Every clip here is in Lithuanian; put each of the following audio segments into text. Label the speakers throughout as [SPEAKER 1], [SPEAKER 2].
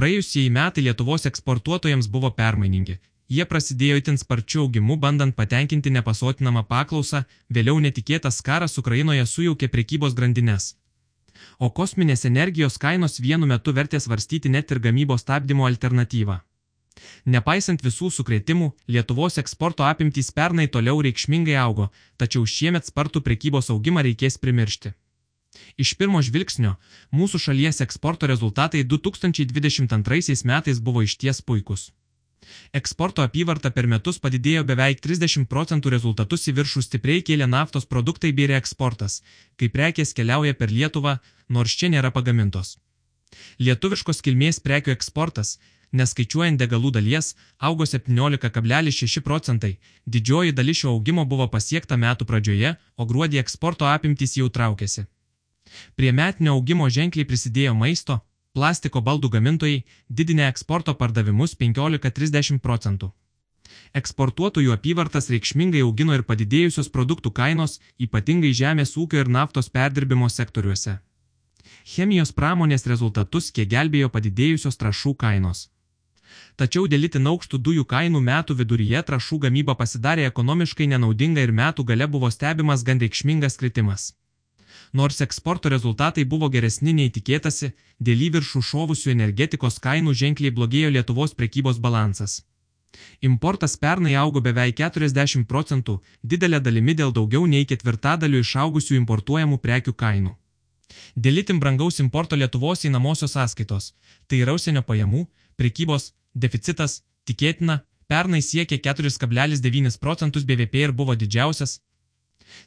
[SPEAKER 1] Praėjusieji metai Lietuvos eksportuotojams buvo permainingi. Jie prasidėjo itin sparčiu augimu, bandant patenkinti nepasotinamą paklausą, vėliau netikėtas karas Ukrainoje sujaukė prekybos grandinės. O kosminės energijos kainos vienu metu vertė svarstyti net ir gamybos stabdymo alternatyvą. Nepaisant visų sukretimų, Lietuvos eksporto apimtys pernai toliau reikšmingai augo, tačiau šiemet spartų prekybos augimą reikės primiršti. Iš pirmo žvilgsnio, mūsų šalies eksporto rezultatai 2022 metais buvo išties puikus. Eksporto apyvarta per metus padidėjo beveik 30 procentų rezultatus į viršų stipriai kėlė naftos produktai bei reeksportas, kai prekės keliauja per Lietuvą, nors čia nėra pagamintos. Lietuviškos kilmės prekių eksportas, neskaičiuojant degalų dalies, augo 17,6 procentai, didžioji dalis šio augimo buvo pasiekta metų pradžioje, o gruodį eksporto apimtys jau traukėsi. Prie metinio augimo ženkliai prisidėjo maisto, plastiko baldų gamintojai, didinę eksporto pardavimus 15-30 procentų. Eksportuotojų apyvartas reikšmingai augino ir padidėjusios produktų kainos, ypatingai žemės ūkio ir naftos perdirbimo sektoriuose. Chemijos pramonės rezultatus kiek gelbėjo padidėjusios trašų kainos. Tačiau dėl itin aukštų dujų kainų metų viduryje trašų gamyba pasidarė ekonomiškai nenaudinga ir metų gale buvo stebimas gan reikšmingas kritimas. Nors eksporto rezultatai buvo geresni nei tikėtasi, dėl į viršų šovusių energetikos kainų ženkliai blogėjo Lietuvos prekybos balansas. Importas pernai augo beveik 40 procentų, didelė dalimi dėl daugiau nei ketvirtadalių išaugusių importuojamų prekių kainų. Dėl itin brangaus importo Lietuvos įnamosios sąskaitos, tai yra užsienio pajamų, prekybos, deficitas, tikėtina, pernai siekė 4,9 procentus BVP ir buvo didžiausias.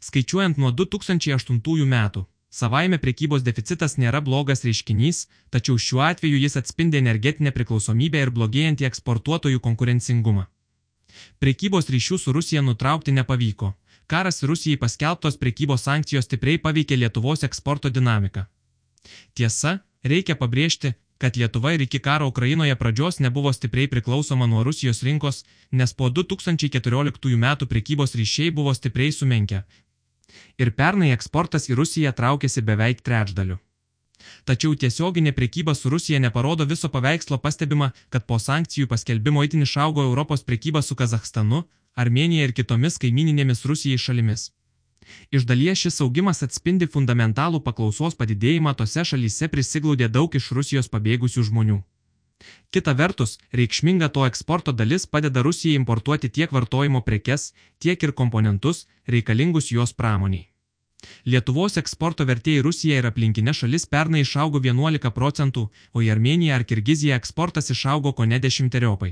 [SPEAKER 1] Skaičiuojant nuo 2008 metų, savaime prekybos deficitas nėra blogas reiškinys, tačiau šiuo atveju jis atspindi energetinę priklausomybę ir blogėjantį eksportuotojų konkurencingumą. Prekybos ryšių su Rusija nutraukti nepavyko. Karas Rusijai paskelbtos prekybos sankcijos stipriai paveikė Lietuvos eksporto dinamiką. Tiesa, reikia pabrėžti, kad Lietuva ir iki karo Ukrainoje pradžios nebuvo stipriai priklausoma nuo Rusijos rinkos, nes po 2014 metų prekybos ryšiai buvo stipriai sumenkę. Ir pernai eksportas į Rusiją traukėsi beveik trečdaliu. Tačiau tiesioginė prekyba su Rusija neparodo viso paveikslo pastebima, kad po sankcijų paskelbimo itin išaugo Europos prekyba su Kazahstanu, Armenija ir kitomis kaimininėmis Rusijai šalimis. Iš dalies šis augimas atspindi fundamentalų paklausos padidėjimą tose šalyse prisiglaudė daug iš Rusijos pabėgusių žmonių. Kita vertus, reikšminga to eksporto dalis padeda Rusijai importuoti tiek vartojimo prekes, tiek ir komponentus, reikalingus jos pramoniai. Lietuvos eksporto vertė į Rusiją ir aplinkinę šalis pernai išaugo 11 procentų, o į Armeniją ar Kirgiziją eksportas išaugo ko ne dešimteriopai.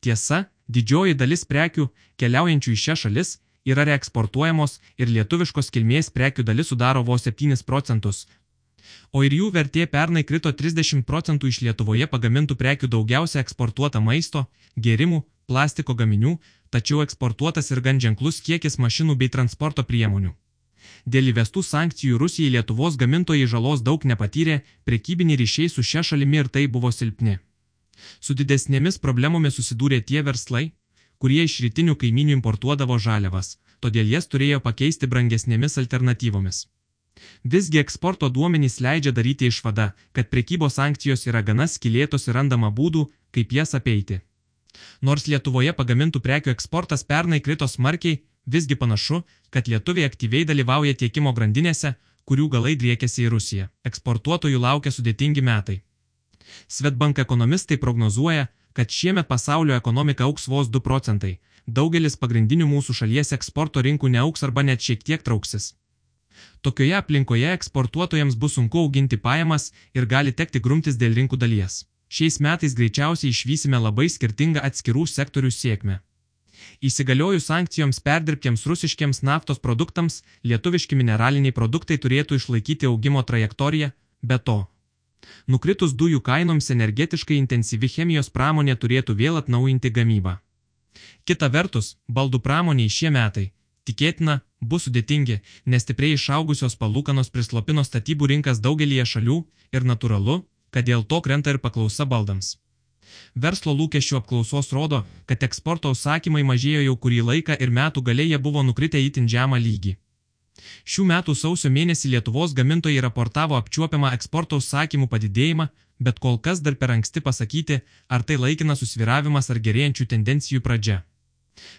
[SPEAKER 1] Tiesa, didžioji dalis prekių, keliaujančių į šią šalis, yra reeksportuojamos ir lietuviškos kilmės prekių dalis sudaro vos 7 procentus. O ir jų vertė pernai krito 30 procentų iš Lietuvoje pagamintų prekių daugiausia eksportuota maisto, gėrimų, plastiko gaminių, tačiau eksportuotas ir gan ženklus kiekis mašinų bei transporto priemonių. Dėl įvestų sankcijų Rusijai Lietuvos gamintojai žalos daug nepatyrė, prekybiniai ryšiai su šia šalimi ir tai buvo silpni. Su didesnėmis problemomis susidūrė tie verslai, kurie iš rytinių kaiminių importuodavo žaliavas, todėl jas turėjo pakeisti brangesnėmis alternatyvomis. Visgi eksporto duomenys leidžia daryti išvadą, kad prekybos sankcijos yra gana skilėtos ir randama būdų, kaip jas apeiti. Nors Lietuvoje pagamintų prekių eksportas pernai krito smarkiai, visgi panašu, kad lietuviai aktyviai dalyvauja tiekimo grandinėse, kurių galai driekiasi į Rusiją. Eksportuotojų laukia sudėtingi metai. Svetbank ekonomistai prognozuoja, kad šiemet pasaulio ekonomika auks vos 2 procentai, daugelis pagrindinių mūsų šalies eksporto rinkų neauks arba net šiek tiek trauksis. Tokioje aplinkoje eksportuotojams bus sunku auginti pajamas ir gali tekti grumtis dėl rinkų dalies. Šiais metais greičiausiai išvysime labai skirtingą atskirų sektorių sėkmę. Įsigaliojus sankcijoms perdirbtiems rusiškiams naftos produktams, lietuviški mineraliniai produktai turėtų išlaikyti augimo trajektoriją, be to, Nukritus dujų kainoms energetiškai intensyvi chemijos pramonė turėtų vėl atnaujinti gamybą. Kita vertus, baldų pramoniai šie metai, tikėtina, bus sudėtingi, nes stipriai išaugusios palūkanos prislopino statybų rinkas daugelie šalių ir natūralu, kad dėl to krenta ir paklausa baldams. Verslo lūkesčių apklausos rodo, kad eksporto užsakymai mažėjo jau kurį laiką ir metų galėje buvo nukritę įtin žemą lygį. Šių metų sausio mėnesį Lietuvos gamintojai raportavo apčiuopiamą eksporto užsakymų padidėjimą, bet kol kas dar per anksti pasakyti, ar tai laikinas susviravimas ar gerėjančių tendencijų pradžia.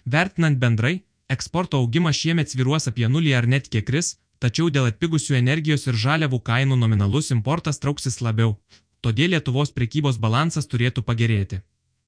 [SPEAKER 1] Vertinant bendrai, eksporto augimas šiemet sviruos apie nulį ar net kiek kris, tačiau dėl atpigusių energijos ir žaliavų kainų nominalus importas trauksis labiau, todėl Lietuvos prekybos balansas turėtų pagerėti.